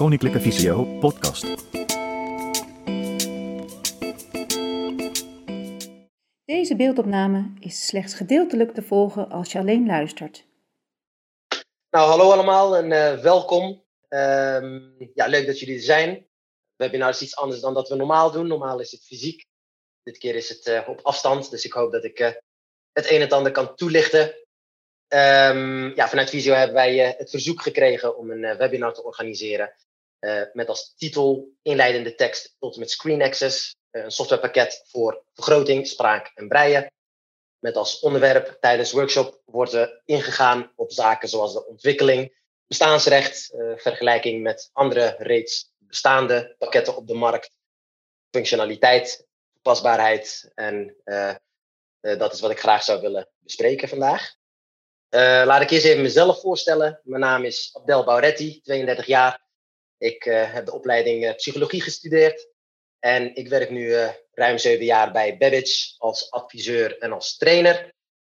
Koninklijke Visio podcast. Deze beeldopname is slechts gedeeltelijk te volgen als je alleen luistert. Nou, hallo allemaal en uh, welkom. Um, ja, leuk dat jullie er zijn. Webinar is iets anders dan dat we normaal doen. Normaal is het fysiek. Dit keer is het uh, op afstand, dus ik hoop dat ik uh, het een en het ander kan toelichten. Um, ja, vanuit Visio hebben wij het verzoek gekregen om een webinar te organiseren. Met als titel inleidende tekst met Screen Access. een softwarepakket voor vergroting, spraak en breien. Met als onderwerp tijdens workshop wordt er ingegaan op zaken zoals de ontwikkeling, bestaansrecht, uh, vergelijking met andere reeds bestaande pakketten op de markt, functionaliteit, toepasbaarheid en dat is wat ik graag zou willen bespreken vandaag. laat ik eerst even mezelf voorstellen. Mijn naam is Abdel Bauretti, 32 jaar. Ik heb de opleiding psychologie gestudeerd en ik werk nu uh, ruim zeven jaar bij Babbage als adviseur en als trainer.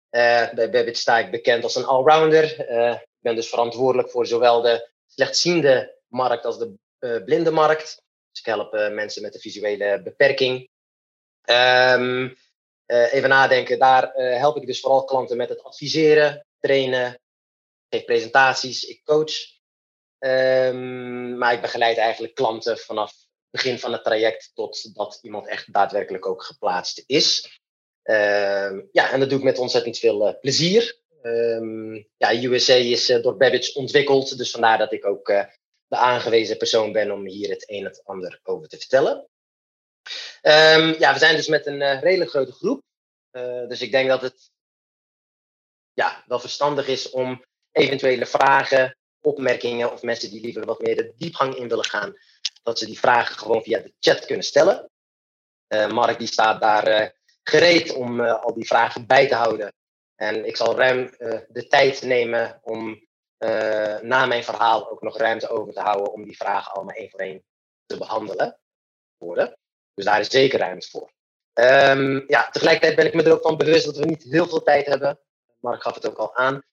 Bij Babbage sta ik bekend als een allrounder. Ik ben dus verantwoordelijk voor zowel de slechtziende markt als de blinde markt. Dus ik help mensen met een visuele beperking. Um, even nadenken, daar help ik dus vooral klanten met het adviseren, trainen, geef presentaties, ik coach. Um, maar ik begeleid eigenlijk klanten vanaf begin van het traject tot dat iemand echt daadwerkelijk ook geplaatst is. Uh, ja, en dat doe ik met ontzettend veel uh, plezier. Um, ja, USA is uh, door Babbage ontwikkeld, dus vandaar dat ik ook uh, de aangewezen persoon ben om hier het een en het ander over te vertellen. Um, ja, we zijn dus met een redelijk grote groep. dus ik denk dat het ja, wel verstandig is om eventuele vragen, opmerkingen of mensen die liever wat meer de diepgang in willen gaan, dat ze die vragen gewoon via de chat kunnen stellen. Uh, Mark die staat daar uh, gereed om uh, al die vragen bij te houden. En ik zal ruim de tijd nemen om na mijn verhaal ook nog ruimte over te houden om die vragen allemaal één voor één te behandelen. Worden. Dus daar is zeker ruimte voor. Um, ja, tegelijkertijd ben ik me er ook van bewust dat we niet heel veel tijd hebben. Mark gaf het ook al aan.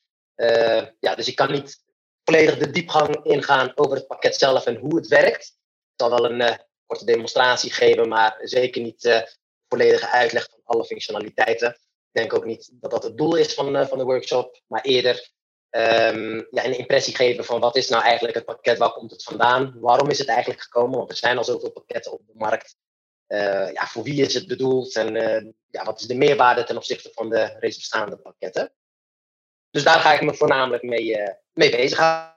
ja, dus ik kan niet volledig de diepgang ingaan over het pakket zelf en hoe het werkt zal wel een uh, korte demonstratie geven, maar zeker niet uh, volledige uitleg van alle functionaliteiten. Ik denk ook niet dat dat het doel is van, uh, van de workshop, maar eerder um, ja, een impressie geven van wat is nou eigenlijk het pakket, waar komt het vandaan, waarom is het eigenlijk gekomen, want er zijn al zoveel pakketten op de markt. ja, voor wie is het bedoeld en ja, wat is de meerwaarde ten opzichte van de reeds bestaande pakketten. Dus daar ga ik me voornamelijk mee, mee bezighouden.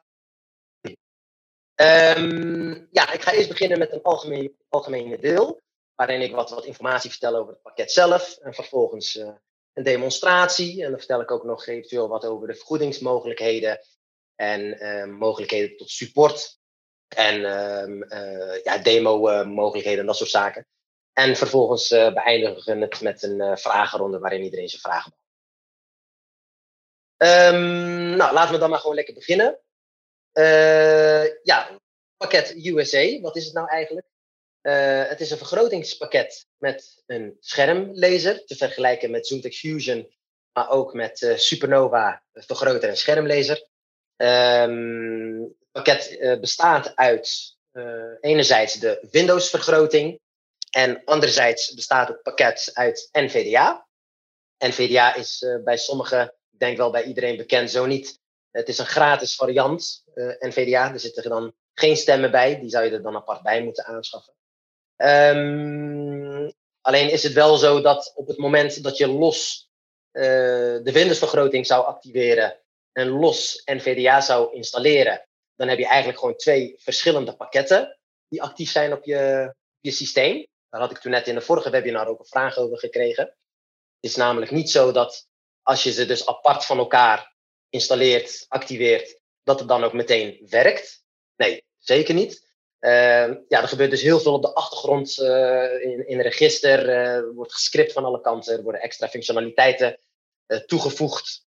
Um, ja, ik ga eerst beginnen met een algemeen, algemene deel, waarin ik wat, wat informatie vertel over het pakket zelf. En vervolgens uh, een demonstratie. En dan vertel ik ook nog eventueel wat over de vergoedingsmogelijkheden en uh, mogelijkheden tot support. En uh, ja, demo-mogelijkheden en dat soort zaken. En vervolgens beëindigen we het met een vragenronde waarin iedereen zijn vragen. Um, nou, laten we dan maar gewoon lekker beginnen. Uh, ja, pakket USA, wat is het nou eigenlijk? Uh, het is een vergrotingspakket met een schermlezer, te vergelijken met ZoomText Fusion, maar ook met uh, Supernova vergroter en schermlezer. Um, het pakket bestaat uit enerzijds de Windows-vergroting en anderzijds bestaat het pakket uit NVDA. NVDA is bij sommigen, ik denk wel bij iedereen bekend, zo niet het is een gratis variant, uh, NVDA. Er zitten dan geen stemmen bij. Die zou je er dan apart bij moeten aanschaffen. Um, alleen is het wel zo dat op het moment dat je los uh, de Windows-vergroting zou activeren en los NVDA zou installeren, dan heb je eigenlijk gewoon twee verschillende pakketten die actief zijn op je, je systeem. Daar had ik toen net in de vorige webinar ook een vraag over gekregen. Het is namelijk niet zo dat als je ze dus apart van elkaar installeert, activeert, dat het dan ook meteen werkt. Nee, zeker niet. Uh, ja, er gebeurt dus heel veel op de achtergrond uh, in, in register. Er wordt gescript van alle kanten. Er worden extra functionaliteiten eh, toegevoegd.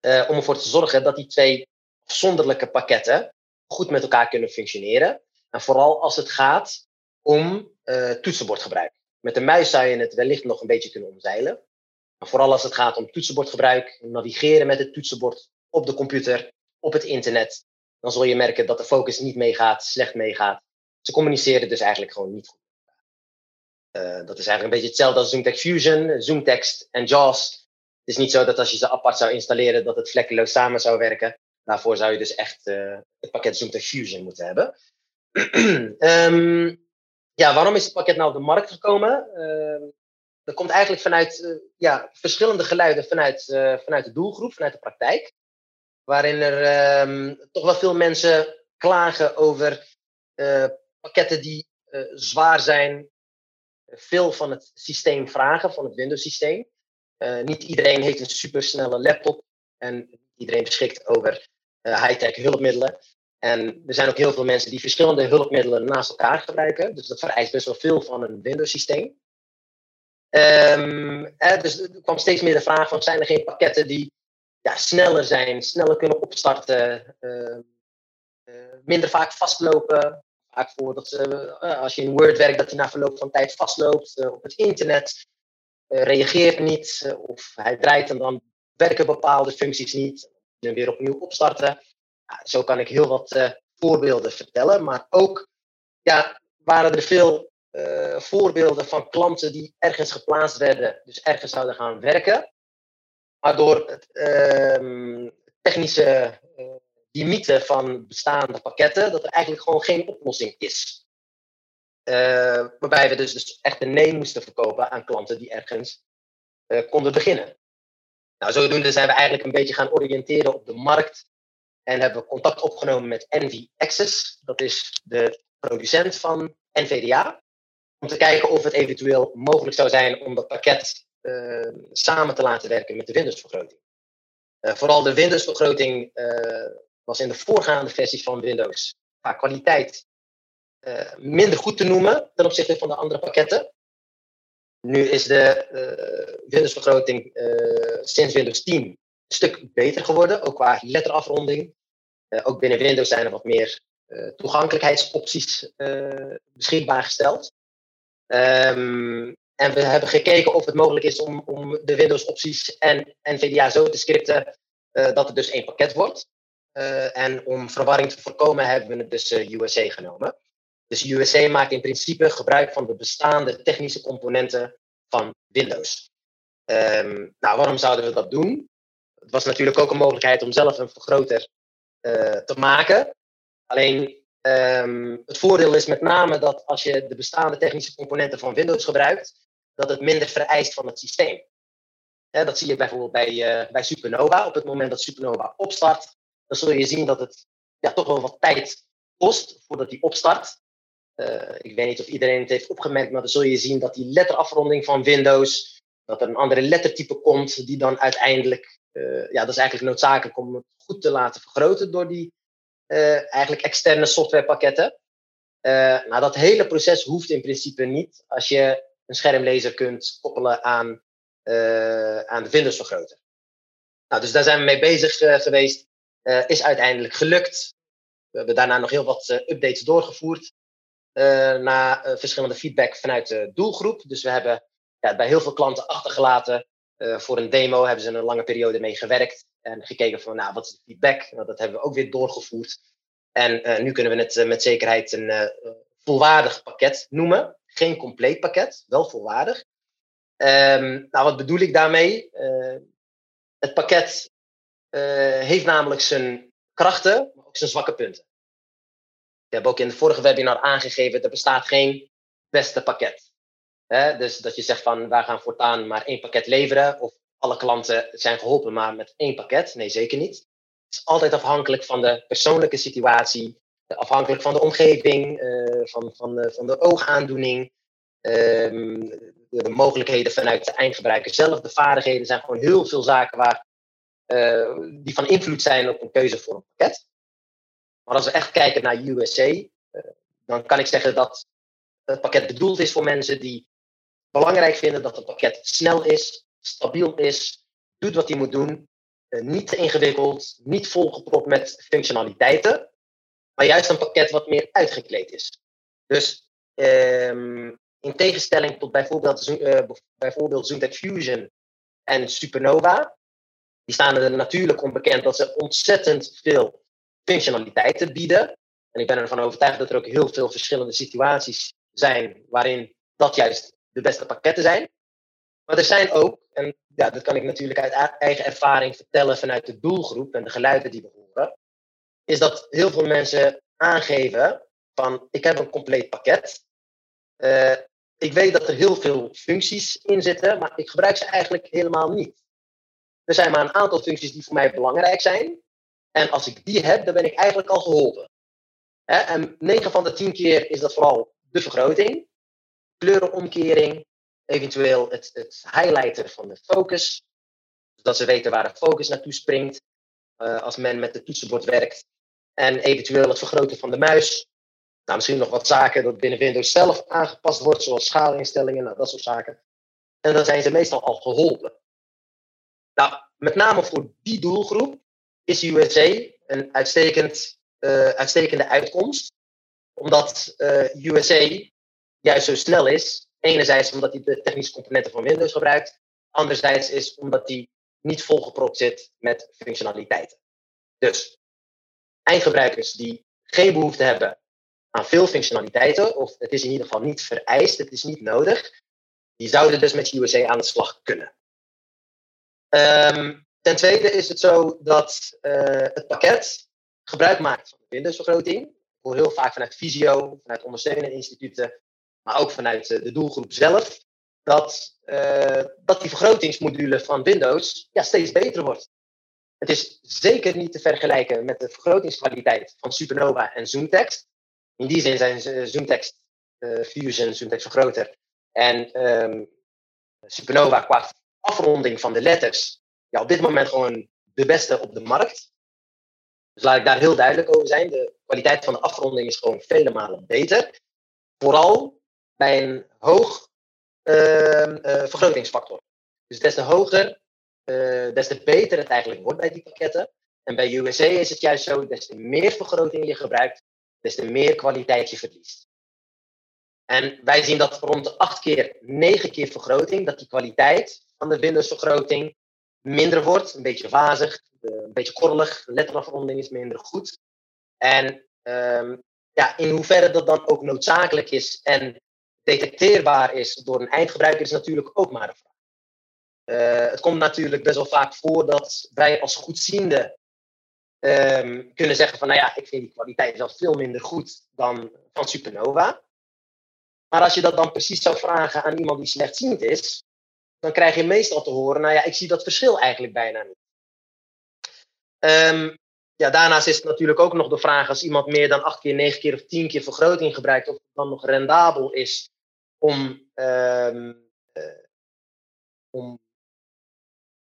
om ervoor te zorgen dat die twee afzonderlijke pakketten goed met elkaar kunnen functioneren. En vooral als het gaat om toetsenbordgebruik. Met de muis zou je het wellicht nog een beetje kunnen omzeilen. Vooral als het gaat om toetsenbordgebruik, navigeren met het toetsenbord op de computer, op het internet. dan zul je merken dat de focus niet meegaat, slecht meegaat. Ze communiceren dus eigenlijk gewoon niet goed. Uh, dat is eigenlijk een beetje hetzelfde als ZoomText Fusion, ZoomText en JAWS. Het is niet zo dat als je ze apart zou installeren, dat het vlekkeloos samen zou werken. Daarvoor zou je dus echt uh, het pakket ZoomText Fusion moeten hebben. um, ja, waarom is het pakket nou op de markt gekomen? Uh, dat komt eigenlijk vanuit uh, ja, verschillende geluiden vanuit, vanuit de doelgroep, vanuit de praktijk. Waarin er um, toch wel veel mensen klagen over pakketten die zwaar zijn, veel van het systeem vragen, van het Windows-systeem. Niet iedereen heeft een supersnelle laptop en iedereen beschikt over high-tech hulpmiddelen. En er zijn ook heel veel mensen die verschillende hulpmiddelen naast elkaar gebruiken. Dus dat vereist best wel veel van een Windows-systeem. Um, eh, dus er kwam steeds meer de vraag van, zijn er geen pakketten die ja, sneller zijn, sneller kunnen opstarten, uh, minder vaak vastlopen, vaak voor dat uh, als je in Word werkt, dat hij na verloop van tijd vastloopt uh, op het internet, reageert niet, of hij draait en dan werken bepaalde functies niet, en weer opnieuw opstarten. Ja, zo kan ik heel wat voorbeelden vertellen, maar ook ja, waren er veel voorbeelden van klanten die ergens geplaatst werden, dus ergens zouden gaan werken, maar door het ehm, technische limieten van bestaande pakketten, dat er eigenlijk gewoon geen oplossing is. Uh, waarbij we dus, dus echt een nee moesten verkopen aan klanten die ergens konden beginnen. Nou, zodoende zijn we eigenlijk een beetje gaan oriënteren op de markt en hebben we contact opgenomen met NV Access, dat is de producent van NVDA, om te kijken of het eventueel mogelijk zou zijn om dat pakket uh, samen te laten werken met de Windows-vergroting. vooral de Windows-vergroting was in de voorgaande versies van Windows qua kwaliteit uh, minder goed te noemen ten opzichte van de andere pakketten. Nu is de uh, Windows-vergroting uh, sinds Windows 10 een stuk beter geworden, ook qua letterafronding. ook binnen Windows zijn er wat meer toegankelijkheidsopties beschikbaar gesteld. Um, en we hebben gekeken of het mogelijk is om, om de Windows-opties en NVDA zo te scripten dat het dus één pakket wordt. Uh, en om verwarring te voorkomen hebben we het dus uh, eh, USA genomen. Dus USA maakt in principe gebruik van de bestaande technische componenten van Windows. Um, nou, waarom zouden we dat doen? Het was natuurlijk ook een mogelijkheid om zelf een vergroter te maken. Alleen um, het voordeel is met name dat als je de bestaande technische componenten van Windows gebruikt, dat het minder vereist van het systeem. Dat zie je bijvoorbeeld bij, bij Supernova. Op het moment dat Supernova opstart, dan zul je zien dat het ja, toch wel wat tijd kost voordat die opstart. Uh, ik weet niet of iedereen het heeft opgemerkt, maar dan zul je zien dat die letterafronding van Windows, dat er een andere lettertype komt, die dan uiteindelijk, uh, ja, dat is eigenlijk noodzakelijk om het goed te laten vergroten door die uh, eigenlijk externe softwarepakketten. nou, dat hele proces hoeft in principe niet als je een schermlezer kunt koppelen aan, aan de Windows-vergroter. Nou, dus daar zijn we mee bezig geweest. Uh, is uiteindelijk gelukt. We hebben daarna nog heel wat uh, updates doorgevoerd. Uh, na verschillende feedback vanuit de doelgroep. Dus we hebben ja, bij heel veel klanten achtergelaten. Voor een demo hebben ze een lange periode mee gewerkt. En gekeken van, nou, wat is de feedback? Nou, dat hebben we ook weer doorgevoerd. En nu kunnen we het met zekerheid een volwaardig pakket noemen. Geen compleet pakket, wel volwaardig. Um, nou, wat bedoel ik daarmee? het pakket heeft namelijk zijn krachten, maar ook zijn zwakke punten. Ik heb ook in de vorige webinar aangegeven, er bestaat geen beste pakket. Dus dat je zegt van, wij gaan voortaan maar één pakket leveren, of alle klanten zijn geholpen maar met één pakket. Nee, zeker niet. Het is altijd afhankelijk van de persoonlijke situatie, afhankelijk van de omgeving, uh, van, van, de, van de oogaandoening, um, de, de mogelijkheden vanuit de eindgebruiker zelf, de vaardigheden. zijn gewoon heel veel zaken waar uh, die van invloed zijn op een keuze voor een pakket. Maar als we echt kijken naar USA, eh, dan kan ik zeggen dat het pakket bedoeld is voor mensen die belangrijk vinden dat het pakket snel is, stabiel is, doet wat hij moet doen, uh, niet te ingewikkeld, niet volgepropt met functionaliteiten, maar juist een pakket wat meer uitgekleed is. Dus um, in tegenstelling tot bijvoorbeeld, bijvoorbeeld ZoomTech Fusion en Supernova, die staan er natuurlijk onbekend dat ze ontzettend veel functionaliteiten bieden. En ik ben ervan overtuigd dat er ook heel veel verschillende situaties zijn waarin dat juist de beste pakketten zijn. Maar er zijn ook, en ja, dat kan ik natuurlijk uit eigen ervaring vertellen vanuit de doelgroep en de geluiden die we horen, is dat heel veel mensen aangeven van ik heb een compleet pakket. Uh, ik weet dat er heel veel functies in zitten, maar ik gebruik ze eigenlijk helemaal niet. Er zijn maar een aantal functies die voor mij belangrijk zijn. En als ik die heb, dan ben ik eigenlijk al geholpen. En 9 van de 10 keer is dat vooral de vergroting, kleurenomkering, eventueel het, het van de focus, zodat ze weten waar de focus naartoe springt uh, als men met het toetsenbord werkt. En eventueel het vergroten van de muis. Nou, misschien nog wat zaken dat binnen Windows zelf aangepast wordt, zoals schaalinstellingen, nou, dat soort zaken. En dan zijn ze meestal al geholpen. Nou, met name voor die doelgroep is USA een uitstekend, uh, uitstekende uitkomst. Omdat uh, USA juist zo snel is. Enerzijds omdat hij de technische componenten van Windows gebruikt. Anderzijds is omdat hij niet volgepropt zit met functionaliteiten. Dus eindgebruikers die geen behoefte hebben aan veel functionaliteiten, of het is in ieder geval niet vereist, het is niet nodig, die zouden dus met USA aan de slag kunnen. Um, ten tweede is het zo dat uh, het pakket gebruik maakt van de Windows-vergroting. Ik hoor heel vaak vanuit Visio, vanuit ondersteunende instituten, maar ook vanuit uh, de doelgroep zelf, dat, uh, dat die vergrotingsmodule van Windows ja, steeds beter wordt. Het is zeker niet te vergelijken met de vergrotingskwaliteit van Supernova en ZoomText. In die zin zijn ZoomText uh, Fusion, ZoomText vergroter. En um, Supernova qua afronding van de letters, ja, op dit moment gewoon de beste op de markt. Dus laat ik daar heel duidelijk over zijn. De kwaliteit van de afronding is gewoon vele malen beter. Vooral bij een hoog uh, uh, vergrotingsfactor. Dus des te hoger, uh, des te beter het eigenlijk wordt bij die pakketten. En bij USA is het juist zo, des te meer vergroting je gebruikt, des te meer kwaliteit je verliest. En wij zien dat rond de 8 keer, 9 keer vergroting, dat die kwaliteit van de Windows-vergroting minder wordt. Een beetje wazig, een beetje korrelig, letterafronding is minder goed. En um, ja, in hoeverre dat dan ook noodzakelijk is en detecteerbaar is door een eindgebruiker, is natuurlijk ook maar een vraag. Uh, het komt natuurlijk best wel vaak voor dat wij als goedziende um, kunnen zeggen van, nou ja, ik vind die kwaliteit zelf veel minder goed dan van Supernova. Maar als je dat dan precies zou vragen aan iemand die slechtziend is, dan krijg je meestal te horen, nou ja, ik zie dat verschil eigenlijk bijna niet. Um, ja, daarnaast is het natuurlijk ook nog de vraag, als iemand meer dan 8 keer, 9 keer of 10 keer vergroting gebruikt, of het dan nog rendabel is om, um, om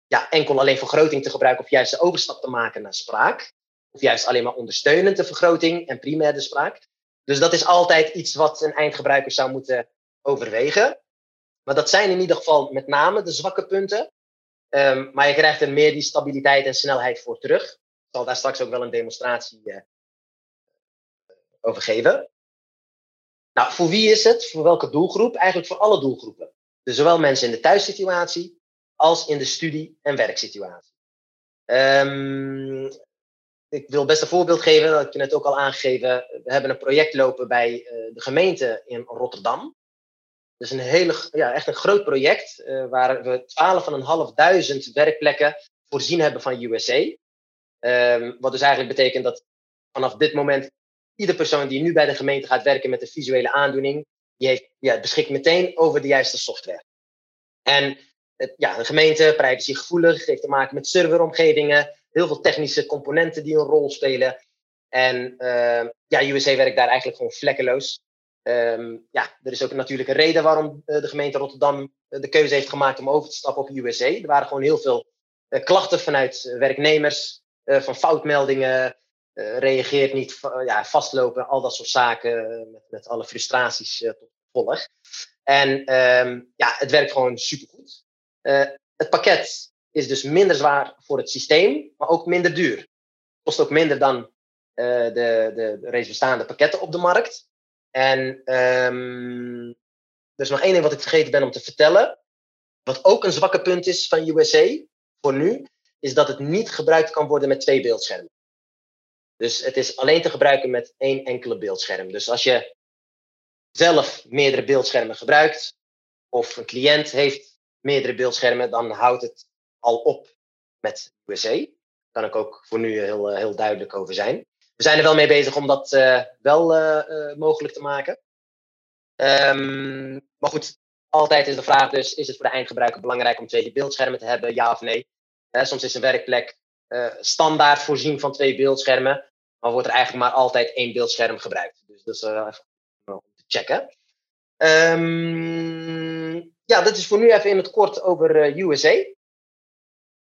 ja, enkel alleen vergroting te gebruiken of juist de overstap te maken naar spraak. Of juist alleen maar ondersteunende vergroting en primaire spraak. Dus dat is altijd iets wat een eindgebruiker zou moeten overwegen. Maar dat zijn in ieder geval met name de zwakke punten. Um, maar je krijgt er meer die stabiliteit en snelheid voor terug. Ik zal daar straks ook wel een demonstratie uh, over geven. Nou, voor wie is het? Voor welke doelgroep? Eigenlijk voor alle doelgroepen. Dus zowel mensen in de thuissituatie als in de studie- en werksituatie. Um, ik wil best een voorbeeld geven, dat heb je net ook al aangegeven. We hebben een project lopen bij uh, de gemeente in Rotterdam. Dus een hele, ja, echt een groot project uh, waar we 12.500 werkplekken voorzien hebben van USA. Um, wat dus eigenlijk betekent dat vanaf dit moment ieder persoon die nu bij de gemeente gaat werken met een visuele aandoening, die heeft, ja, beschikt meteen over de juiste software. En het, ja, de gemeente, privacygevoelig, heeft te maken met serveromgevingen, heel veel technische componenten die een rol spelen. En uh, ja, USA werkt daar eigenlijk gewoon vlekkeloos. Um, ja, er is ook natuurlijk een reden waarom uh, de gemeente Rotterdam uh, de keuze heeft gemaakt om over te stappen op USA. Er waren gewoon heel veel uh, klachten vanuit werknemers, van foutmeldingen, reageert niet, ja, vastlopen, al dat soort zaken, met, met alle frustraties tot gevolg. En um, ja, het werkt gewoon supergoed. het pakket is dus minder zwaar voor het systeem, maar ook minder duur. Kost ook minder dan de, de, de reeds bestaande pakketten op de markt. En um, er is nog één ding wat ik vergeten ben om te vertellen. Wat ook een zwakke punt is van USA voor nu, is dat het niet gebruikt kan worden met twee beeldschermen. Dus het is alleen te gebruiken met één enkele beeldscherm. Dus als je zelf meerdere beeldschermen gebruikt, of een cliënt heeft meerdere beeldschermen, dan houdt het al op met USA. Daar kan ik ook voor nu heel, heel duidelijk over zijn. We zijn er wel mee bezig om dat wel mogelijk te maken. Um, maar goed, altijd is de vraag dus, is het voor de eindgebruiker belangrijk om twee beeldschermen te hebben, ja of nee? soms is een werkplek standaard voorzien van twee beeldschermen, maar wordt er eigenlijk maar altijd één beeldscherm gebruikt. Dus dat is uh, even om te checken. Um, ja, dat is voor nu even in het kort over uh, USA.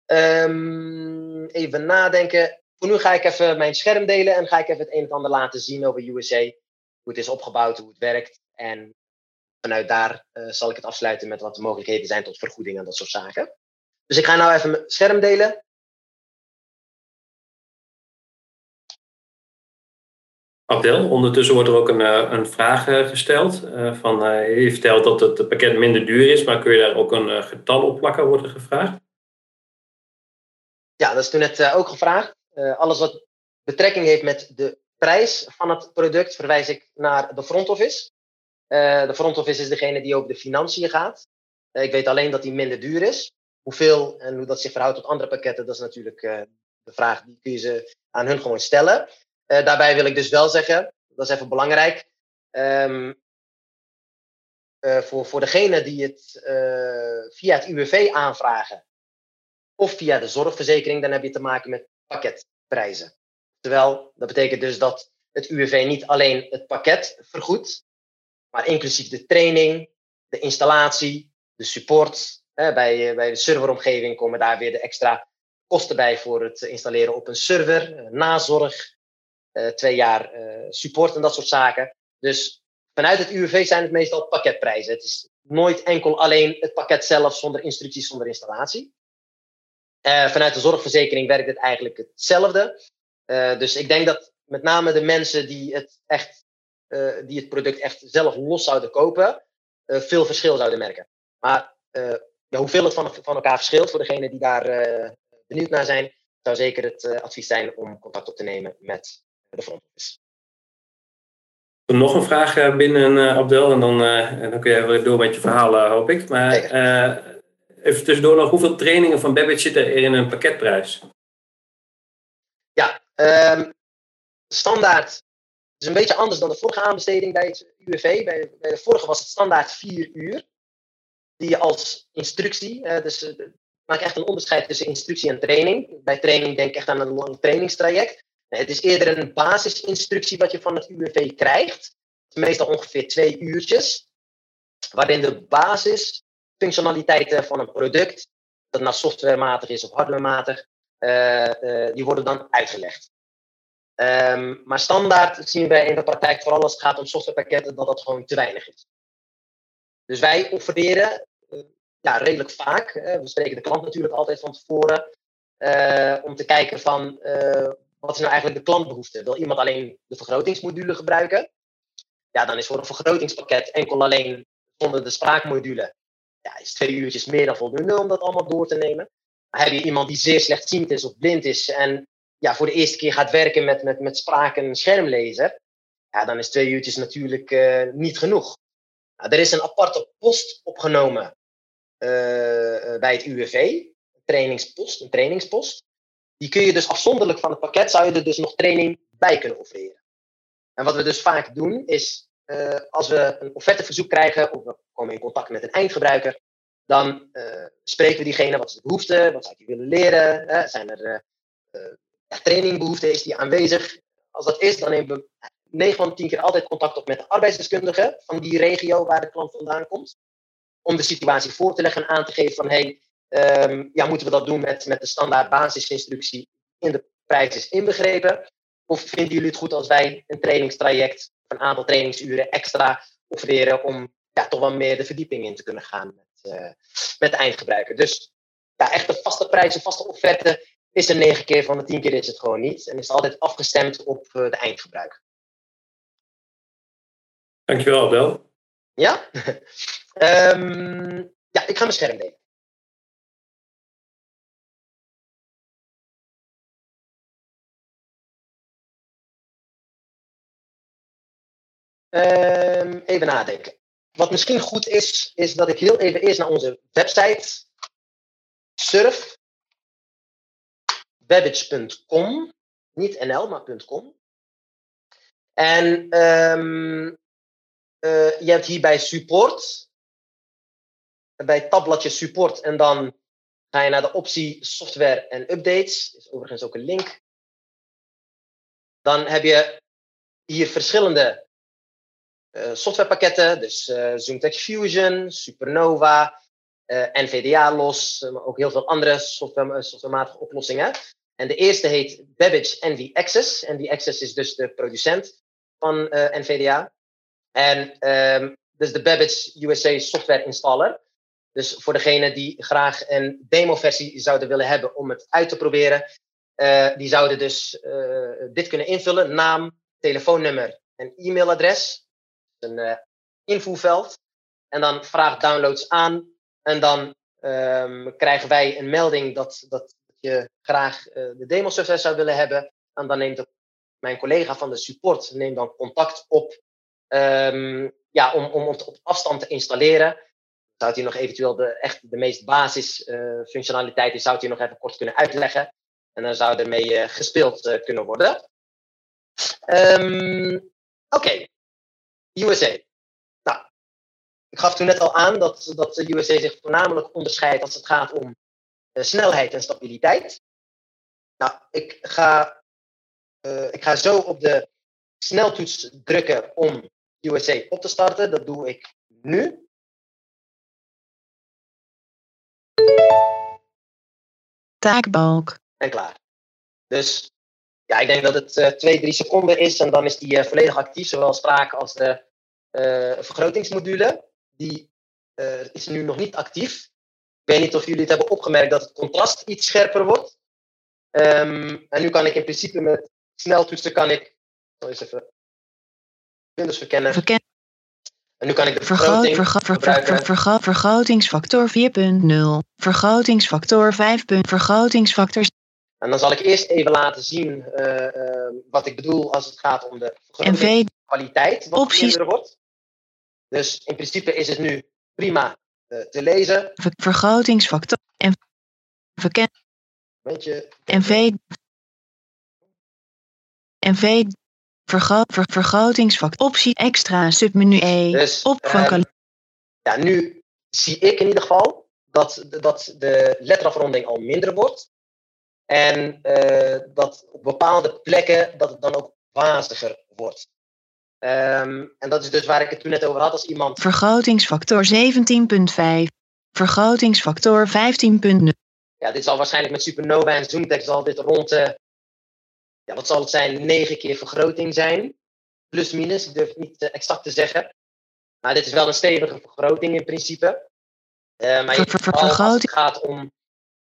Um, even nadenken. Voor nu ga ik even mijn scherm delen en ga ik even het een en ander laten zien over USA. Hoe het is opgebouwd, hoe het werkt. En vanuit daar uh, zal ik het afsluiten met wat de mogelijkheden zijn tot vergoeding en dat soort zaken. Dus ik ga nou even mijn scherm delen. Abdel, ondertussen wordt er ook een, uh, een vraag uh, gesteld. van, je vertelt dat het pakket minder duur is, maar kun je daar ook een getal op plakken, wordt er gevraagd? Ja, dat is toen net ook gevraagd. alles wat betrekking heeft met de prijs van het product verwijs ik naar de front office. De front office is degene die over de financiën gaat. Ik weet alleen dat die minder duur is. Hoeveel en hoe dat zich verhoudt tot andere pakketten, dat is natuurlijk de vraag die kun je ze aan hun gewoon stellen. Daarbij wil ik dus wel zeggen, dat is even belangrijk. Um, voor, voor degene die het via het UWV aanvragen of via de zorgverzekering, dan heb je te maken met pakketprijzen. Terwijl dat betekent dus dat het UWV niet alleen het pakket vergoedt, maar inclusief de training, de installatie, de support. bij, eh, bij de serveromgeving komen daar weer de extra kosten bij voor het installeren op een server, eh, nazorg, eh, twee jaar support en dat soort zaken. Dus vanuit het UWV zijn het meestal pakketprijzen. Het is nooit enkel alleen het pakket zelf zonder instructies, zonder installatie. vanuit de zorgverzekering werkt het eigenlijk hetzelfde. dus ik denk dat met name de mensen die het echt die het product echt zelf los zouden kopen, veel verschil zouden merken. Maar ja, hoeveel het van, van elkaar verschilt, voor degenen die daar benieuwd naar zijn, zou zeker het advies zijn om contact op te nemen met de front office. Nog een vraag binnen, Abdel, en dan, dan kun je weer door met je verhaal, hoop ik. Maar even tussendoor nog, hoeveel trainingen van Babbage zitten er in een pakketprijs? Ja, um, standaard is een beetje anders dan de vorige aanbesteding bij het UWV. Bij, bij de vorige was het standaard vier uur. Die je als instructie, uh, dus uh, maak echt een onderscheid tussen instructie en training. Bij training denk ik echt aan een lang trainingstraject. Het is eerder een basisinstructie wat je van het UWV krijgt. Meestal ongeveer twee uurtjes. Waarin de basisfunctionaliteiten van een product, dat nou softwarematig is of hardwarematig, uh, die worden dan uitgelegd. Um, maar standaard zien wij in de praktijk, vooral als het gaat om softwarepakketten, dat dat gewoon te weinig is. Dus wij offereren uh, ja, redelijk vaak, we spreken de klant natuurlijk altijd van tevoren, om te kijken van wat is nou eigenlijk de klantbehoefte. Wil iemand alleen de vergrotingsmodule gebruiken? Ja, dan is voor een vergrotingspakket enkel alleen zonder de spraakmodule, ja, is twee uurtjes meer dan voldoende om dat allemaal door te nemen. Heb je iemand die zeer slechtziend is of blind is en ja, voor de eerste keer gaat werken met, met, met spraak en schermlezer, ja, dan is twee uurtjes natuurlijk uh, niet genoeg. Nou, er is een aparte post opgenomen uh, bij het UWV, een trainingspost, een trainingspost. Die kun je dus afzonderlijk van het pakket, zou je er dus nog training bij kunnen offereren. En wat we dus vaak doen, is uh, als we een offerteverzoek krijgen, of we komen in contact met een eindgebruiker, dan spreken we diegene, wat is de behoefte, wat zou je willen leren, zijn er trainingbehoefte is die aanwezig. Als dat is, dan nemen we 9 van 10 keer altijd contact op met de arbeidsdeskundige van die regio waar de klant vandaan komt. Om de situatie voor te leggen en aan te geven van hey, um, ja, moeten we dat doen met, met de standaard basisinstructie in de prijs is inbegrepen? Of vinden jullie het goed als wij een trainingstraject, een aantal trainingsuren extra offereren om ja, toch wel meer de verdieping in te kunnen gaan met, uh, met de eindgebruiker? Dus ja, echt een vaste prijs, een vaste offerte is er 9 keer van de 10 keer is het gewoon niet. En is altijd afgestemd op uh, de eindgebruiker. Dankjewel, Abel. Ja? um, ja, ik ga mijn scherm delen. Ehm, even nadenken. Wat misschien goed is, is dat ik heel even eerst naar onze website surf. Babbage.com. Niet nl, maar .com. En ehm, eh, je hebt hier bij support. Bij tabbladje support. En dan ga je naar de optie software en updates. Is overigens ook een link. Dan heb je hier verschillende softwarepakketten. Dus uh, ZoomText Fusion, Supernova, uh, NVDA los, maar ook heel veel andere software, softwarematige oplossingen. En de eerste heet Babbage NV Access. NV Access is dus de producent van NVDA. En um, dus de Babbage USA software installer. Dus voor degenen die graag een demo-versie zouden willen hebben om het uit te proberen, die zouden dus dit kunnen invullen: naam, telefoonnummer en e-mailadres. Uh, invoerveld. En dan vraag downloads aan. En dan um, krijgen wij een melding dat, dat je graag de demo-software zou willen hebben. En dan neemt mijn collega van de support neemt dan contact op um, ja, om, om het op afstand te installeren zou hij nog eventueel de, echt de meest basis uh, functionaliteiten zou hij nog even kort kunnen uitleggen. En dan zou ermee uh, gespeeld uh, kunnen worden. Um, Oké. USA. Nou, ik gaf toen net al aan dat, dat de USA zich voornamelijk onderscheidt als het gaat om snelheid en stabiliteit. Nou, ik ga, ik ga zo op de sneltoets drukken om USA op te starten. Dat doe ik nu. Taakbalk. En klaar. Dus ja, ik denk dat het uh, twee, drie seconden is en dan is die uh, volledig actief, zowel sprake als de uh, vergrotingsmodule. Die is nu nog niet actief. Ik weet niet of jullie het hebben opgemerkt dat het contrast iets scherper wordt. Um, en nu kan ik in principe met sneltoetsen kan ik, zal eens even Windows verkennen. Verken en nu kan ik de vergroting vergrotingsfactor 4.0, vergrotingsfactor 5. vergrotingsfactor. En dan zal ik eerst even laten zien uh, uh, wat ik bedoel als het gaat om de NV kwaliteit wat opties. minder wordt. Dus in principe is het nu prima uh, te lezen. Ver vergrotingsfactor en verken Momentje. NV NV Vergro ver vergrotingsfactor. Optie extra submenu E. Dus, op van um, ja, nu zie ik in ieder geval dat, dat de letterafronding al minder wordt. En uh, dat op bepaalde plekken dat het dan ook waziger wordt. Um, en dat is dus waar ik het toen net over had als iemand. Vergrotingsfactor 17.5. Vergrotingsfactor 15.0. Ja, dit zal waarschijnlijk met Supernova en Zoomtext zal dit rond de ja, wat zal het zijn, negen keer vergroting zijn. Plus minus, ik durf het niet uh, exact te zeggen. Maar dit is wel een stevige vergroting in principe. Uh, maar ver, ver, ver, als het gaat om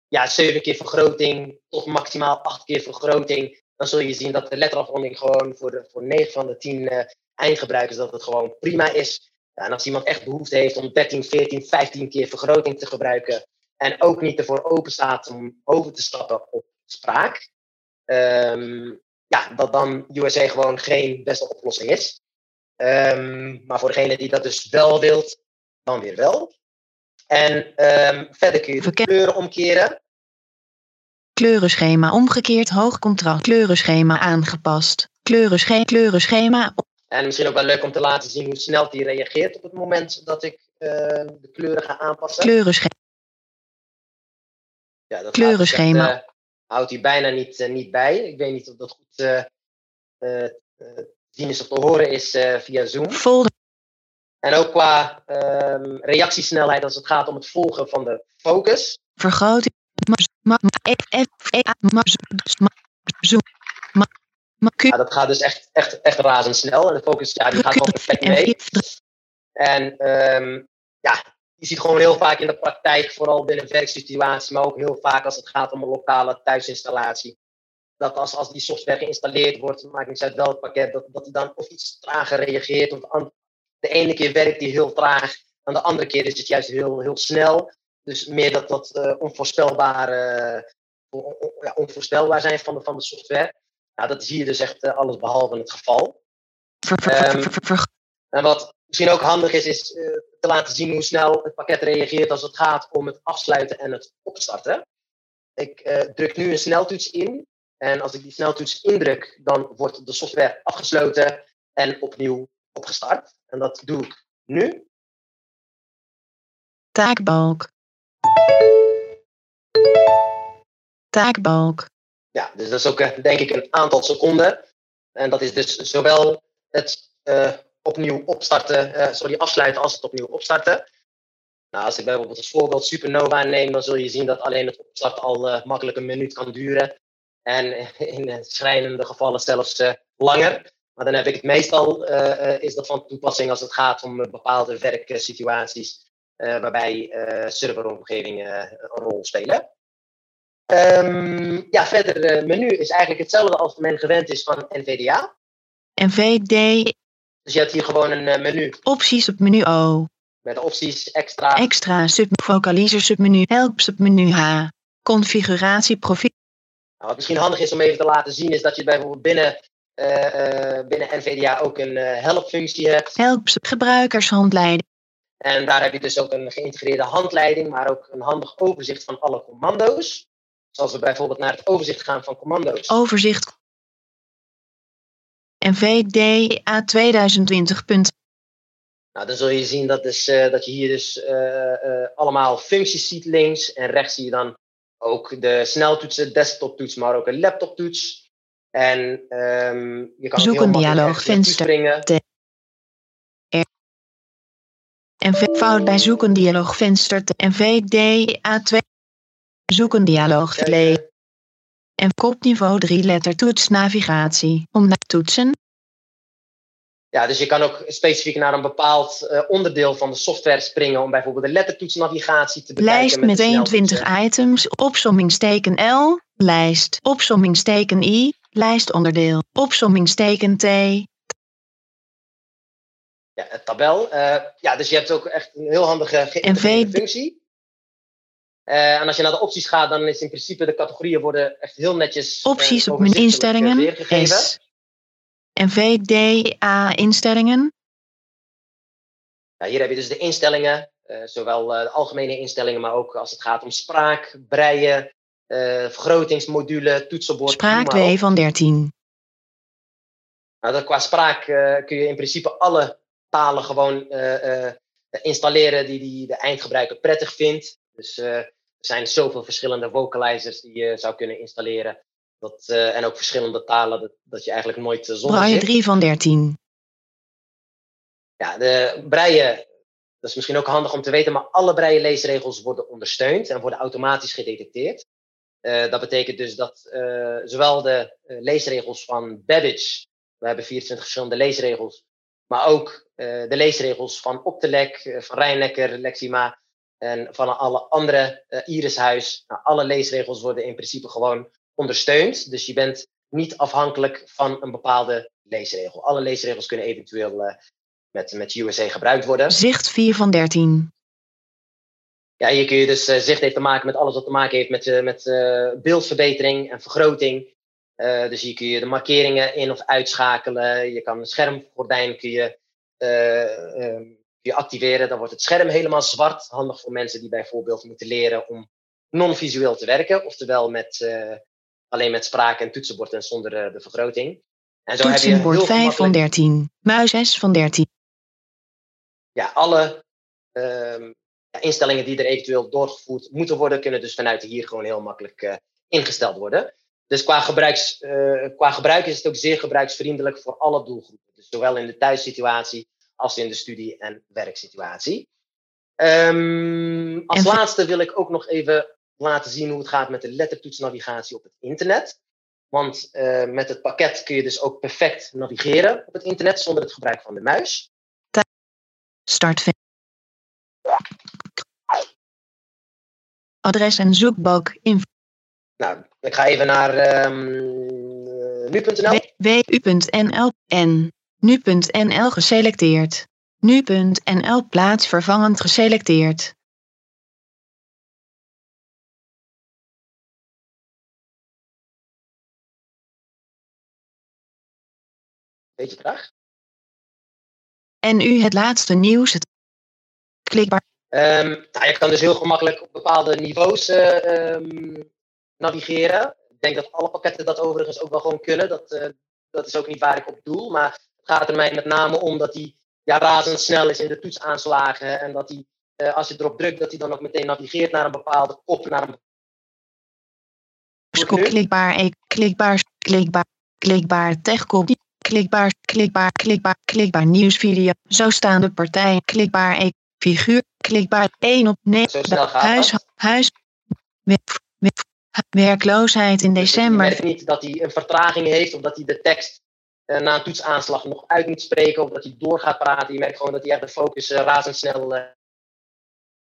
ja, zeven keer vergroting tot maximaal acht keer vergroting, dan zul je zien dat de letterafronding gewoon voor, de, voor 9 van de 10 uh, eindgebruikers dat het gewoon prima is. Ja, en als iemand echt behoefte heeft om 13, 14, 15 keer vergroting te gebruiken en ook niet ervoor open staat om over te stappen op spraak, um, ja, dat dan USA gewoon geen beste oplossing is. Um, maar voor degene die dat dus wel wilt, dan weer wel. En um, verder kun je de kleuren omkeren. Kleurenschema omgekeerd, hoog contrast. Kleurenschema aangepast. Kleurenschema, kleurenschema. En misschien ook wel leuk om te laten zien hoe snel die reageert op het moment dat ik uh, de kleuren ga aanpassen. Kleurenschema. Ja, dat kleurenschema. Echt, uh, houdt hij bijna niet, uh, niet bij. Ik weet niet of dat goed uh, uh, zien is of te horen is via Zoom. Folder. En ook qua um, reactiesnelheid als het gaat om het volgen van de focus. Vergroting. Ja, dat gaat dus echt, echt, echt razendsnel. En de focus ja, die gaat wel perfect mee. En um, ja, je ziet gewoon heel vaak in de praktijk, vooral binnen werksituaties, maar ook heel vaak als het gaat om een lokale thuisinstallatie. Dat als, als die software geïnstalleerd wordt, maakt niet uit welk pakket, dat, dat die dan of iets trager reageert. Of de ene keer werkt die heel traag, en de andere keer is het juist heel, heel snel. Dus meer dat dat uh, onvoorspelbare, on, on, ja, onvoorspelbaar zijn van de, van de software. Nou, dat zie je dus echt uh, alles behalve het geval. Ver, En wat misschien ook handig is, is uh, te laten zien hoe snel het pakket reageert als het gaat om het afsluiten en het opstarten. Ik uh, druk nu een sneltoets in. En als ik die sneltoets indruk, dan wordt de software afgesloten en opnieuw opgestart. En dat doe ik nu. Taakbalk. Taakbalk. Ja, dus dat is ook uh, denk ik een aantal seconden. En dat is dus zowel het uh, opnieuw opstarten, uh, sorry, afsluiten als het opnieuw opstarten. Nou, als ik bijvoorbeeld als voorbeeld Supernova neem, dan zul je zien dat alleen het opstarten al makkelijk een minuut kan duren. En in schrijnende gevallen zelfs langer. Maar dan heb ik het meestal, is dat van toepassing als het gaat om bepaalde werksituaties waarbij serveromgevingen een rol spelen. Um, ja, verder, het menu is eigenlijk hetzelfde als men gewend is van NVDA. NVD. Dus je hebt hier gewoon een menu. Opties op menu O. Met opties extra. Extra subvocalizer submenu help submenu H. Configuratie profiel. Nou, wat misschien handig is om even te laten zien is dat je bijvoorbeeld binnen, binnen NVDA ook een help functie hebt. Help gebruikershandleiding. En daar heb je dus ook een geïntegreerde handleiding, maar ook een handig overzicht van alle commando's. Als we bijvoorbeeld naar het overzicht gaan van commando's. Overzicht. NVDA 2020. Nou, dan zul je zien dat, dus, uh, dat je hier dus uh, uh, allemaal functies ziet links. En rechts zie je dan ook de sneltoetsen, desktoptoets, maar ook een laptoptoets. En um, je kan Zoek ook een dialoogvenster. En fout bij zoek een dialoogvenster. NVDA 2. Zoek een. En kopniveau 3 lettertoets navigatie. Om naar toetsen. Ja, dus je kan ook specifiek naar een bepaald uh, onderdeel van de software springen om bijvoorbeeld de lettertoetsnavigatie te bekijken. Lijst met, met 21 items, opsommingsteken L, lijst, opsommingsteken I, lijstonderdeel, opsommingsteken T. Ja, het tabel. Uh, ja, dus je hebt ook echt een heel handige geïntegreerde functie. Uh, en als je naar de opties gaat, dan is in principe de categorieën worden echt heel netjes. Opties uh, op mijn instellingen. S. En VDA instellingen. Ja, hier heb je dus de instellingen, zowel de algemene instellingen, maar ook als het gaat om spraak, breien, vergrotingsmodule, toetsenbord. Spraak 2 van 13. Nou, dat, qua spraak kun je in principe alle talen gewoon installeren die, die de eindgebruiker prettig vindt. Dus er zijn zoveel verschillende vocalizers die je zou kunnen installeren. Dat, uh, en ook verschillende talen, dat, dat je eigenlijk nooit uh, zonder Braille 3 van 13. Ja, de breien, dat is misschien ook handig om te weten, maar alle breie leesregels worden ondersteund en worden automatisch gedetecteerd. Uh, dat betekent dus dat zowel de leesregels van Babbage, we hebben 24 verschillende leesregels, maar ook de leesregels van Optelec, van Rijnlekker, Lexima, en van alle andere Irishuis, nou, alle leesregels worden in principe gewoon ondersteund. Dus je bent niet afhankelijk van een bepaalde leesregel. Alle leesregels kunnen eventueel met, met USA gebruikt worden. Zicht 4 van 13. Ja, hier kun je dus, uh, zicht heeft te maken met alles wat te maken heeft met, met beeldverbetering en vergroting. dus hier kun je de markeringen in of uitschakelen. Je kan een schermgordijn kun je um, je activeren, dan wordt het scherm helemaal zwart. Handig voor mensen die bijvoorbeeld moeten leren om non-visueel te werken, oftewel met, alleen met spraak en toetsenbord en zonder de vergroting. En zo toetsenbord heb je 5 van 13, muis 6 van 13. Ja, alle uh, instellingen die er eventueel doorgevoerd moeten worden, kunnen dus vanuit hier gewoon heel makkelijk uh, ingesteld worden. Dus qua, gebruiks, qua gebruik is het ook zeer gebruiksvriendelijk voor alle doelgroepen. Dus zowel in de thuissituatie als in de studie- en werksituatie. Um, als en... laatste wil ik ook nog even laten zien hoe het gaat met de lettertoetsnavigatie op het internet. Want uh, met het pakket kun je dus ook perfect navigeren op het internet zonder het gebruik van de muis. Start. Adres en zoekbalk in. Nou, ik ga even naar um, nu.nl. wu.nl en Nu.nl geselecteerd. Nu.nl plaatsvervangend geselecteerd. Beetje traag. En u het laatste nieuws. Het klikbaar. Ehm, nou, je kan dus heel gemakkelijk op bepaalde niveaus eh, ehm, navigeren. Ik denk dat alle pakketten dat overigens ook wel gewoon kunnen. Dat, eh, dat is ook niet waar ik op doel. Maar het gaat er mij met name om dat hij ja, razendsnel is in de toetsaanslagen. En dat hij, eh, als je erop drukt, dat hij dan ook meteen navigeert naar een bepaalde kop. Naar een... Scoop klikbaar. Klikbaar. Klikbaar. Klikbaar. Techkop. Klikbaar. Klikbaar. Klikbaar. Klikbaar. Nieuwsvideo. Zo staan de partijen. Klikbaar. Figuur. Klikbaar. 1 op 9. Zo snel gaat Huis. dat. Huis. wer- wer- Werkloosheid in Dus december. merkt niet dat hij een vertraging heeft of dat hij de tekst eh, na een toetsaanslag nog uit moet spreken of dat hij door gaat praten. Je merkt gewoon dat hij echt de focus eh, razendsnel. eh,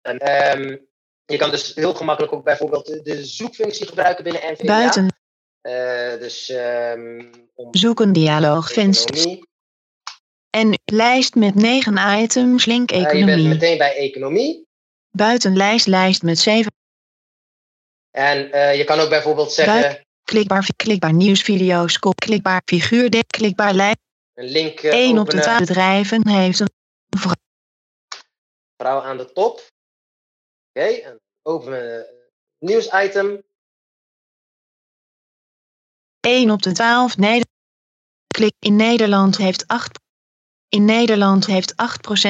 en, ehm, je kan dus heel gemakkelijk ook bijvoorbeeld de, de zoekfunctie gebruiken binnen NVDA. Buiten. Dus ehm om Zoeken dialoog. Venster. Economie. En lijst met 9 items. Link Eh, je bent economie. meteen bij economie. Buitenlijst. Lijst met 7. En eh, je kan ook bijvoorbeeld zeggen Buik- Klikbaar. Klikbaar nieuwsvideo's. Kop. Klikbaar figuur. de- Klikbaar lijst. een link eh, 1 op de. 12 bedrijven heeft een vrouw aan de top. Oké, en openen uh, nieuwsitem. 1 op de 12 Neder Klik in Nederland heeft 8 In Nederland heeft 8%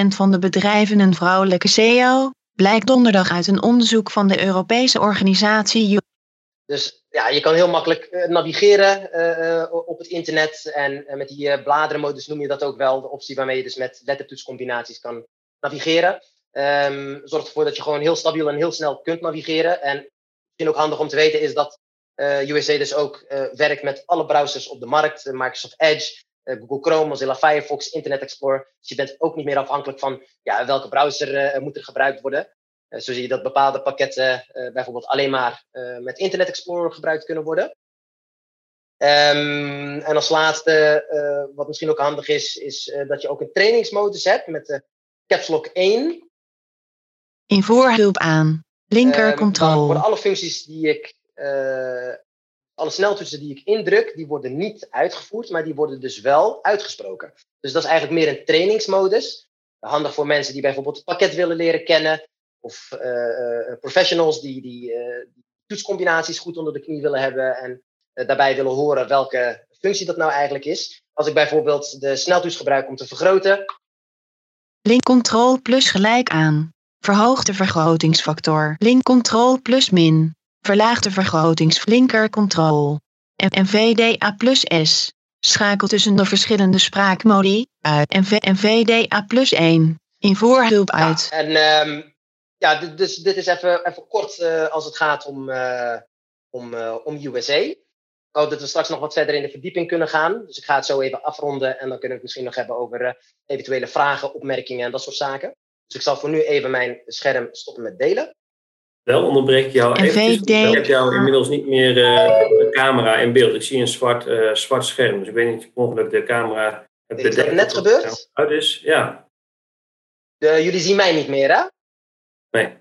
van de bedrijven een vrouwelijke CEO, blijkt donderdag uit een onderzoek van de Europese organisatie Dus ja, je kan heel makkelijk eh, navigeren eh, eh, op het internet. En met die bladerenmodus noem je dat ook wel. De optie waarmee je dus met lettertoetscombinaties kan navigeren. Ehm zorgt ervoor dat je gewoon heel stabiel en heel snel kunt navigeren. En misschien ook handig om te weten is dat eh USA dus ook werkt met alle browsers op de markt. Microsoft Edge, Google Chrome, Mozilla Firefox, Internet Explorer. Dus je bent ook niet meer afhankelijk van ja, welke browser eh, moet er gebruikt worden. Eh, zo zie je dat bepaalde pakketten eh, bijvoorbeeld alleen maar eh, met Internet Explorer gebruikt kunnen worden. Ehm, en als laatste, eh, wat misschien ook handig is, is eh, dat je ook een trainingsmodus hebt met de Caps Lock 1. in voorhulp aan. Linker Ehm, control. worden alle functies die ik, eh, alle sneltoetsen die ik indruk, die worden niet uitgevoerd, maar die worden dus wel uitgesproken. Dus dat is eigenlijk meer een trainingsmodus. Handig voor mensen die bijvoorbeeld het pakket willen leren kennen, of eh, eh, professionals die, die eh, toetscombinaties goed onder de knie willen hebben en daarbij willen horen welke functie dat nou eigenlijk is. Als ik bijvoorbeeld de sneltoets gebruik om te vergroten, Link control plus gelijk aan. Verhoog de vergrotingsfactor. Link control plus min. Verlaag de vergrotings linker control. En, en VDA plus S. Schakel tussen de verschillende spraakmodi uit. En, VDA plus 1. In voorhulp uit. Ja, en ja, dus dit is even, even kort eh, als het gaat om, eh, om, eh, om USA. Ik hoop dat we straks nog wat verder in de verdieping kunnen gaan. Dus ik ga het zo even afronden en dan kunnen we het misschien nog hebben over eventuele vragen, opmerkingen en dat soort zaken. Dus ik zal voor nu even mijn scherm stoppen met delen. Wel onderbreek ik jou En even. VD. Ik heb jou inmiddels niet meer eh, de camera in beeld. Ik zie een zwart, eh, zwart scherm. Dus ik weet niet of mogelijk de camera het Is dat net gebeurd? het Uit is. Ja. De, jullie zien mij niet meer, hè? Nee.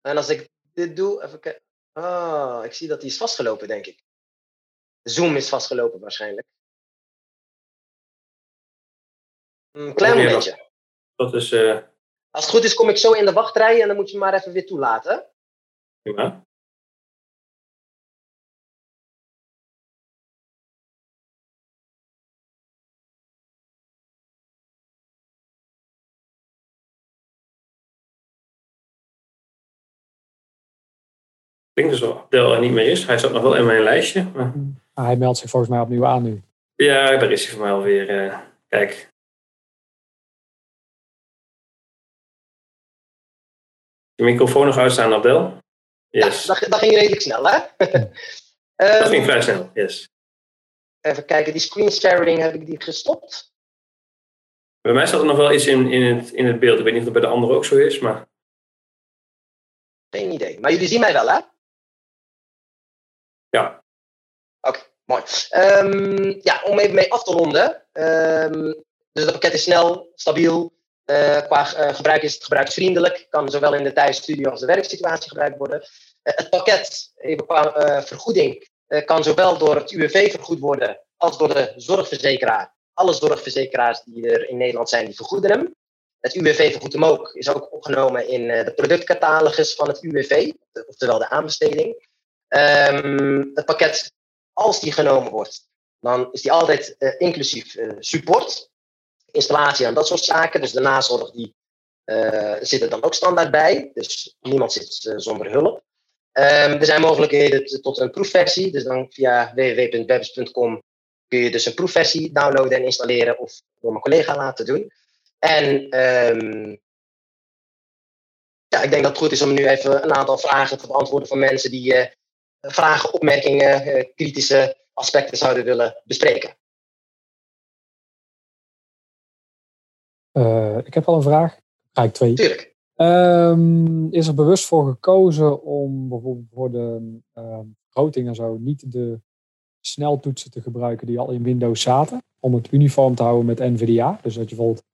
En als ik dit doe, even kijken. Ah, ik zie dat die is vastgelopen, denk ik. Zoom is vastgelopen waarschijnlijk. Een klein momentje. Dat is eh, Als het goed is, kom ik zo in de wachtrij en dan moet je me maar even weer toelaten. Prima. Ik denk dus dat Abdel er niet meer is. Hij staat nog wel in mijn lijstje. Maar... Ah, hij meldt zich volgens mij opnieuw aan nu. Ja, daar is hij voor mij alweer. eh kijk. Je microfoon nog uitstaan, Abdel? Yes. Ja, dat, dat ging redelijk snel, hè? dat ging vrij snel, yes. Even kijken, die screen sharing heb ik die gestopt. Bij mij staat er nog wel iets in, in, het, in het beeld. Ik weet niet of dat bij de anderen ook zo is, maar... Geen idee. Maar jullie zien mij wel, hè? Ja. Oké, mooi. Ehm, ja, om even mee af te ronden. Ehm, dus dat pakket is snel, stabiel. Eh, qua eh, gebruik is het gebruiksvriendelijk. Kan zowel in de thuisstudio als de werksituatie gebruikt worden. Eh, het pakket, qua vergoeding, kan zowel door het UWV vergoed worden als door de zorgverzekeraar. alle zorgverzekeraars die er in Nederland zijn, die vergoeden hem. Het UWV vergoedt hem ook, is ook opgenomen in de productcatalogus van het UWV, oftewel de aanbesteding. Ehm, het pakket, als die genomen wordt, dan is die altijd inclusief support, installatie en dat soort zaken. Dus de nazorg die zit er dan ook standaard bij. Dus niemand zit zonder hulp. Um, er zijn mogelijkheden tot een proefversie. Dus dan via www.webs.com kun je dus een proefversie downloaden en installeren of door mijn collega laten doen. En um, ja, ik denk dat het goed is om nu even een aantal vragen te beantwoorden van mensen die uh, vragen, opmerkingen, uh, kritische aspecten zouden willen bespreken. Uh, ik heb al een vraag. Ga ik twee. Tuurlijk. Um, is er bewust voor gekozen om bijvoorbeeld voor de um, vergroting en zo niet de sneltoetsen te gebruiken die al in Windows zaten, om het uniform te houden met NVDA. Dus dat je bijvoorbeeld,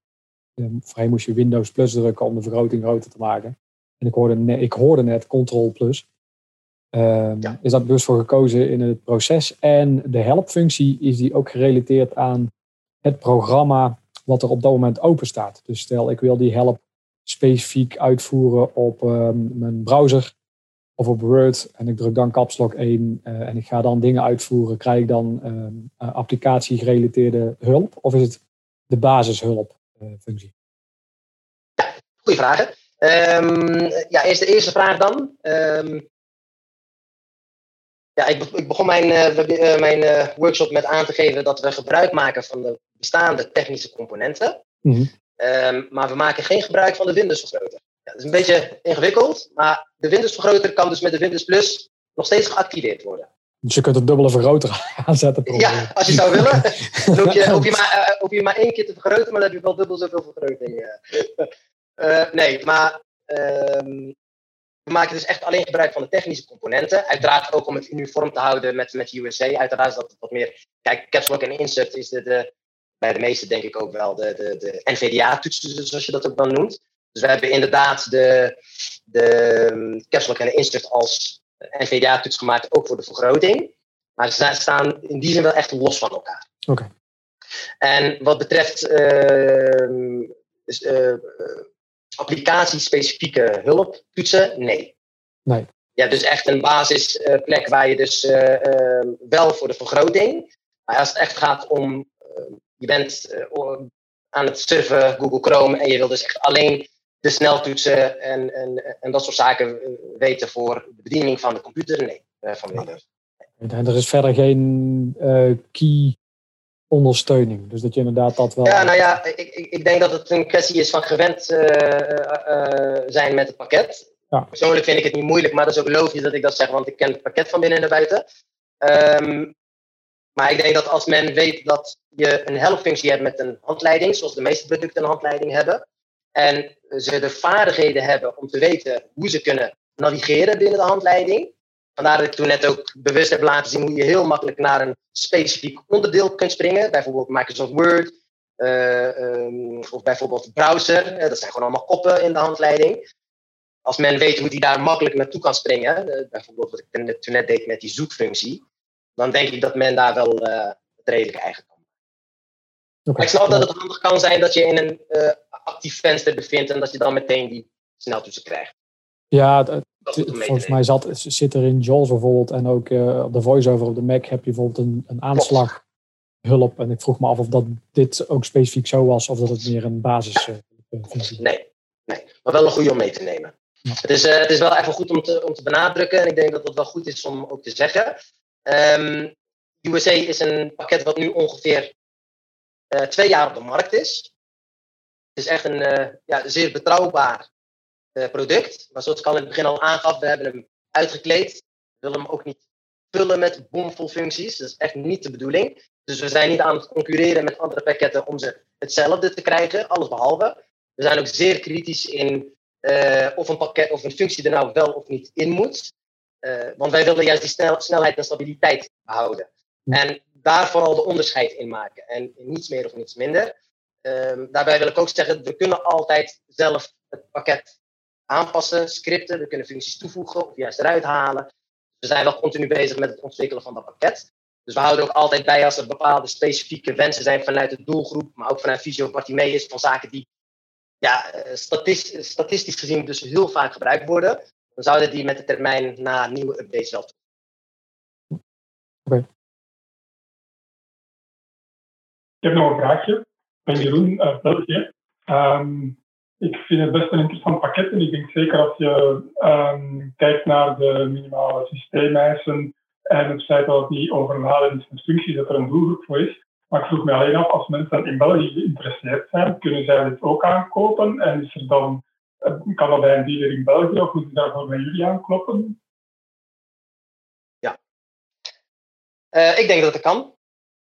um, voorheen moest je Windows plus drukken om de vergroting groter te maken. En ik hoorde, net, ik hoorde net Ctrl plus. Ja. Is dat bewust voor gekozen in het proces? En de helpfunctie is die ook gerelateerd aan het programma wat er op dat moment open staat. Dus stel ik wil die help specifiek uitvoeren op um, mijn browser of op Word. En ik druk dan caps lock 1 uh, en ik ga dan dingen uitvoeren. Krijg ik dan um, uh, applicatie-gerelateerde hulp? Of is het de basishulp-functie? Uh, ja, goede vragen. Um, ja, eerst de eerste vraag dan. ja, ik, begon mijn, uh, mijn uh, workshop met aan te geven dat we gebruik maken van de bestaande technische componenten. Mm -hmm. Um, maar we maken geen gebruik van de Windows-vergroter. Ja, dat is een beetje ingewikkeld, maar de Windows-vergroter kan dus met de Windows Plus nog steeds geactiveerd worden. Dus je kunt een dubbele vergroter aanzetten. Ja, als je zou willen. Dan hoef je, hoef, je maar, uh, hoef je maar één keer te vergroten, maar dan heb je wel dubbel zoveel vergroting. Uh, nee, maar um, we maken dus echt alleen gebruik van de technische componenten. Uiteraard ook om het uniform te houden met, met USA. Uiteraard is dat wat meer. Kijk, caps lock en insert is de, de bij de meeste denk ik ook wel de, de, de NVDA-toetsen, zoals je dat ook dan noemt. Dus we hebben inderdaad de, de lock en de insert als NVDA-toets gemaakt, ook voor de vergroting. Maar ze staan in die zin wel echt los van elkaar. Oké. Okay. En wat betreft uh, dus, uh, applicatie-specifieke hulptoetsen, nee. Nee. Ja, dus echt een basisplek waar je dus uh, wel voor de vergroting. Maar als het echt gaat om je bent uh, aan het surfen Google Chrome en je wil dus echt alleen de sneltoetsen en, en, en dat soort zaken weten voor de bediening van de computer. Nee, uh, van Windows. En er is verder geen uh, key ondersteuning. Dus dat je inderdaad dat wel. Ja, nou ja, ik, ik, ik denk dat het een kwestie is van gewend zijn met het pakket. Ja. Persoonlijk vind ik het niet moeilijk, maar dat is ook logisch dat ik dat zeg, want ik ken het pakket van binnen en naar buiten. Um, maar ik denk dat als men weet dat je een helpfunctie hebt met een handleiding, zoals de meeste producten een handleiding hebben, en ze de vaardigheden hebben om te weten hoe ze kunnen navigeren binnen de handleiding. Vandaar dat ik toen net ook bewust heb laten zien hoe je heel makkelijk naar een specifiek onderdeel kunt springen. Bijvoorbeeld Microsoft Word uh, um, of bijvoorbeeld browser. dat zijn gewoon allemaal koppen in de handleiding. Als men weet hoe die daar makkelijk naartoe kan springen, uh, bijvoorbeeld wat ik toen net deed met die zoekfunctie, dan denk ik dat men daar wel uh, het redelijk eigen kan okay. Ik snap dat het handig kan zijn dat je in een uh, actief venster bevindt en dat je dan meteen die sneltoetsen krijgt. Ja, volgens mij zat, zit er in JAWS bijvoorbeeld en ook uh, op de voiceover op de Mac heb je bijvoorbeeld een, een aanslaghulp. En ik vroeg me af of dat dit ook specifiek zo was of dat het meer een basis uh, nee, nee, maar wel een goede om mee te nemen. Ja. Het, is, uh, het is wel even goed om te, om te benadrukken en ik denk dat het wel goed is om ook te zeggen. Um, USA is een pakket wat nu ongeveer uh, twee jaar op de markt is. Het is echt een uh, ja, zeer betrouwbaar uh, product. Maar zoals ik al in het begin al aangaf, we hebben hem uitgekleed. We willen hem ook niet vullen met bomvol functies. Dat is echt niet de bedoeling. Dus we zijn niet aan het concurreren met andere pakketten om ze hetzelfde te krijgen, alles behalve. We zijn ook zeer kritisch in of een pakket of een functie er nou wel of niet in moet. Uh, want wij willen juist die snel, snelheid en stabiliteit behouden. En daar vooral de onderscheid in maken. En niets meer of niets minder. Um, daarbij wil ik ook zeggen, we kunnen altijd zelf het pakket aanpassen, scripten. We kunnen functies toevoegen of juist eruit halen. We zijn wel continu bezig met het ontwikkelen van dat pakket. Dus we houden ook altijd bij als er bepaalde specifieke wensen zijn vanuit de doelgroep, maar ook vanuit Visio is van zaken die ja, eh, statistisch, statistisch gezien dus heel vaak gebruikt worden, dan zouden die met de termijn na nieuwe updates wel. Oké. Ik heb nog een vraagje. Ik ben Jeroen uit België. Um, ik vind het best een interessant pakket en ik denk zeker als je um, kijkt naar de minimale systeemeisen en het feit dat die overladen is met functies, dat er een doelgroep voor is. Maar ik vroeg me alleen af, als mensen in België geïnteresseerd zijn, kunnen zij dit ook aankopen? En is er dan, kan dat bij een dealer in België of moeten daarvoor bij jullie aankloppen? Ja, uh, ik denk dat het kan.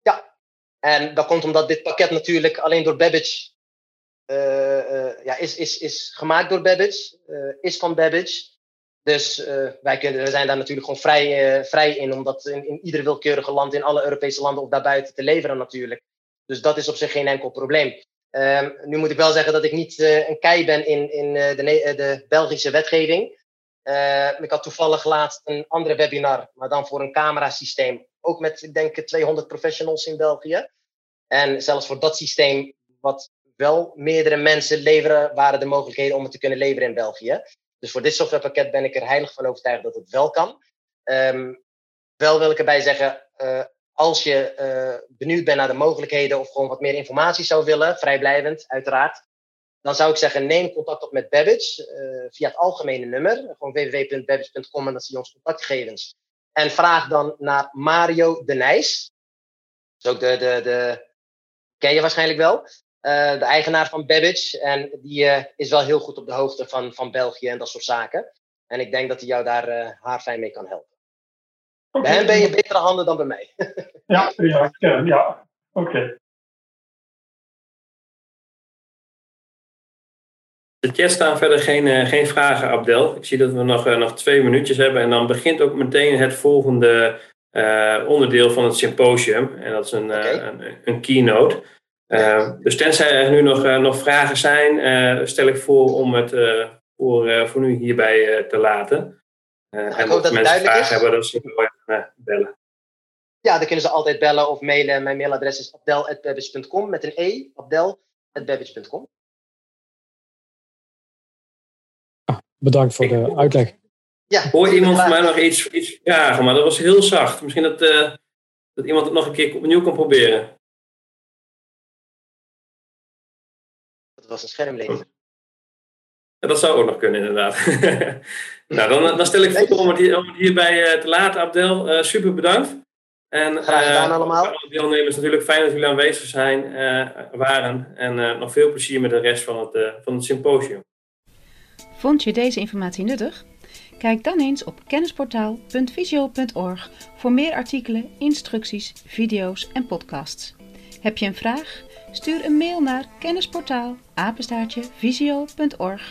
Ja, en dat komt omdat dit pakket natuurlijk alleen door Babbage uh, ja, is, is, is gemaakt door Babbage, is van Babbage. Dus wij, kunnen, we zijn daar natuurlijk gewoon vrij, vrij in, om dat in, in ieder willekeurige land, in alle Europese landen of daarbuiten te leveren natuurlijk. Dus dat is op zich geen enkel probleem. Um, nu moet ik wel zeggen dat ik niet uh, een kei ben in, in uh, de, de, Belgische wetgeving. Uh, ik had toevallig laatst een andere webinar, maar dan voor een camerasysteem. Ook met, ik denk, 200 professionals in België. En zelfs voor dat systeem, wat wel meerdere mensen leveren, waren de mogelijkheden om het te kunnen leveren in België. Dus voor dit softwarepakket ben ik er heilig van overtuigd dat het wel kan. Um, wel wil ik erbij zeggen, als je uh, benieuwd bent naar de mogelijkheden of gewoon wat meer informatie zou willen, vrijblijvend uiteraard, dan zou ik zeggen neem contact op met Babbage uh, via het algemene nummer, gewoon www.babbage.com en dan zie je ons contactgegevens. En vraag dan naar Mario de Nijs. Dat is ook de, de, de ken je waarschijnlijk wel. Uh, de eigenaar van Babbage. En die is wel heel goed op de hoogte van, van België en dat soort zaken. En ik denk dat hij jou daar uh, haarfijn mee kan helpen. Okay. Bij hem ben je betere handen dan bij mij. ja, ja, ja. oké. Okay. De chat staan verder geen, geen vragen, Abdel. Ik zie dat we nog, nog twee minuutjes hebben. En dan begint ook meteen het volgende onderdeel van het symposium. En dat is een, okay. een, een keynote. Uh, dus tenzij er nu nog, uh, nog vragen zijn, uh, stel ik voor om het voor, voor nu hierbij te laten. En als mensen vragen is. hebben, dan zullen we even bellen. Ja, dan kunnen ze altijd bellen of mailen. Mijn mailadres is abdel.babbage.com met een e, abdel.babbage.com. Ah, bedankt voor de uitleg. Ja, Hoor iemand van mij nog iets, iets vragen, maar dat was heel zacht. Misschien dat, dat iemand het nog een keer opnieuw kan proberen. was een schermlezer. Ja, dat zou ook nog kunnen, inderdaad. nou, dan, dan stel ik voor om het, hier, om het hierbij uh, te laten, Abdel. Uh, super bedankt. En, Graag gedaan uh, allemaal. Alle deelnemers natuurlijk fijn dat jullie aanwezig zijn, waren. En nog veel plezier met de rest van het, van het symposium. Vond je deze informatie nuttig? Kijk dan eens op kennisportaal.visio.org voor meer artikelen, instructies, video's en podcasts. Heb je een vraag? Stuur een mail naar kennisportaal visio.org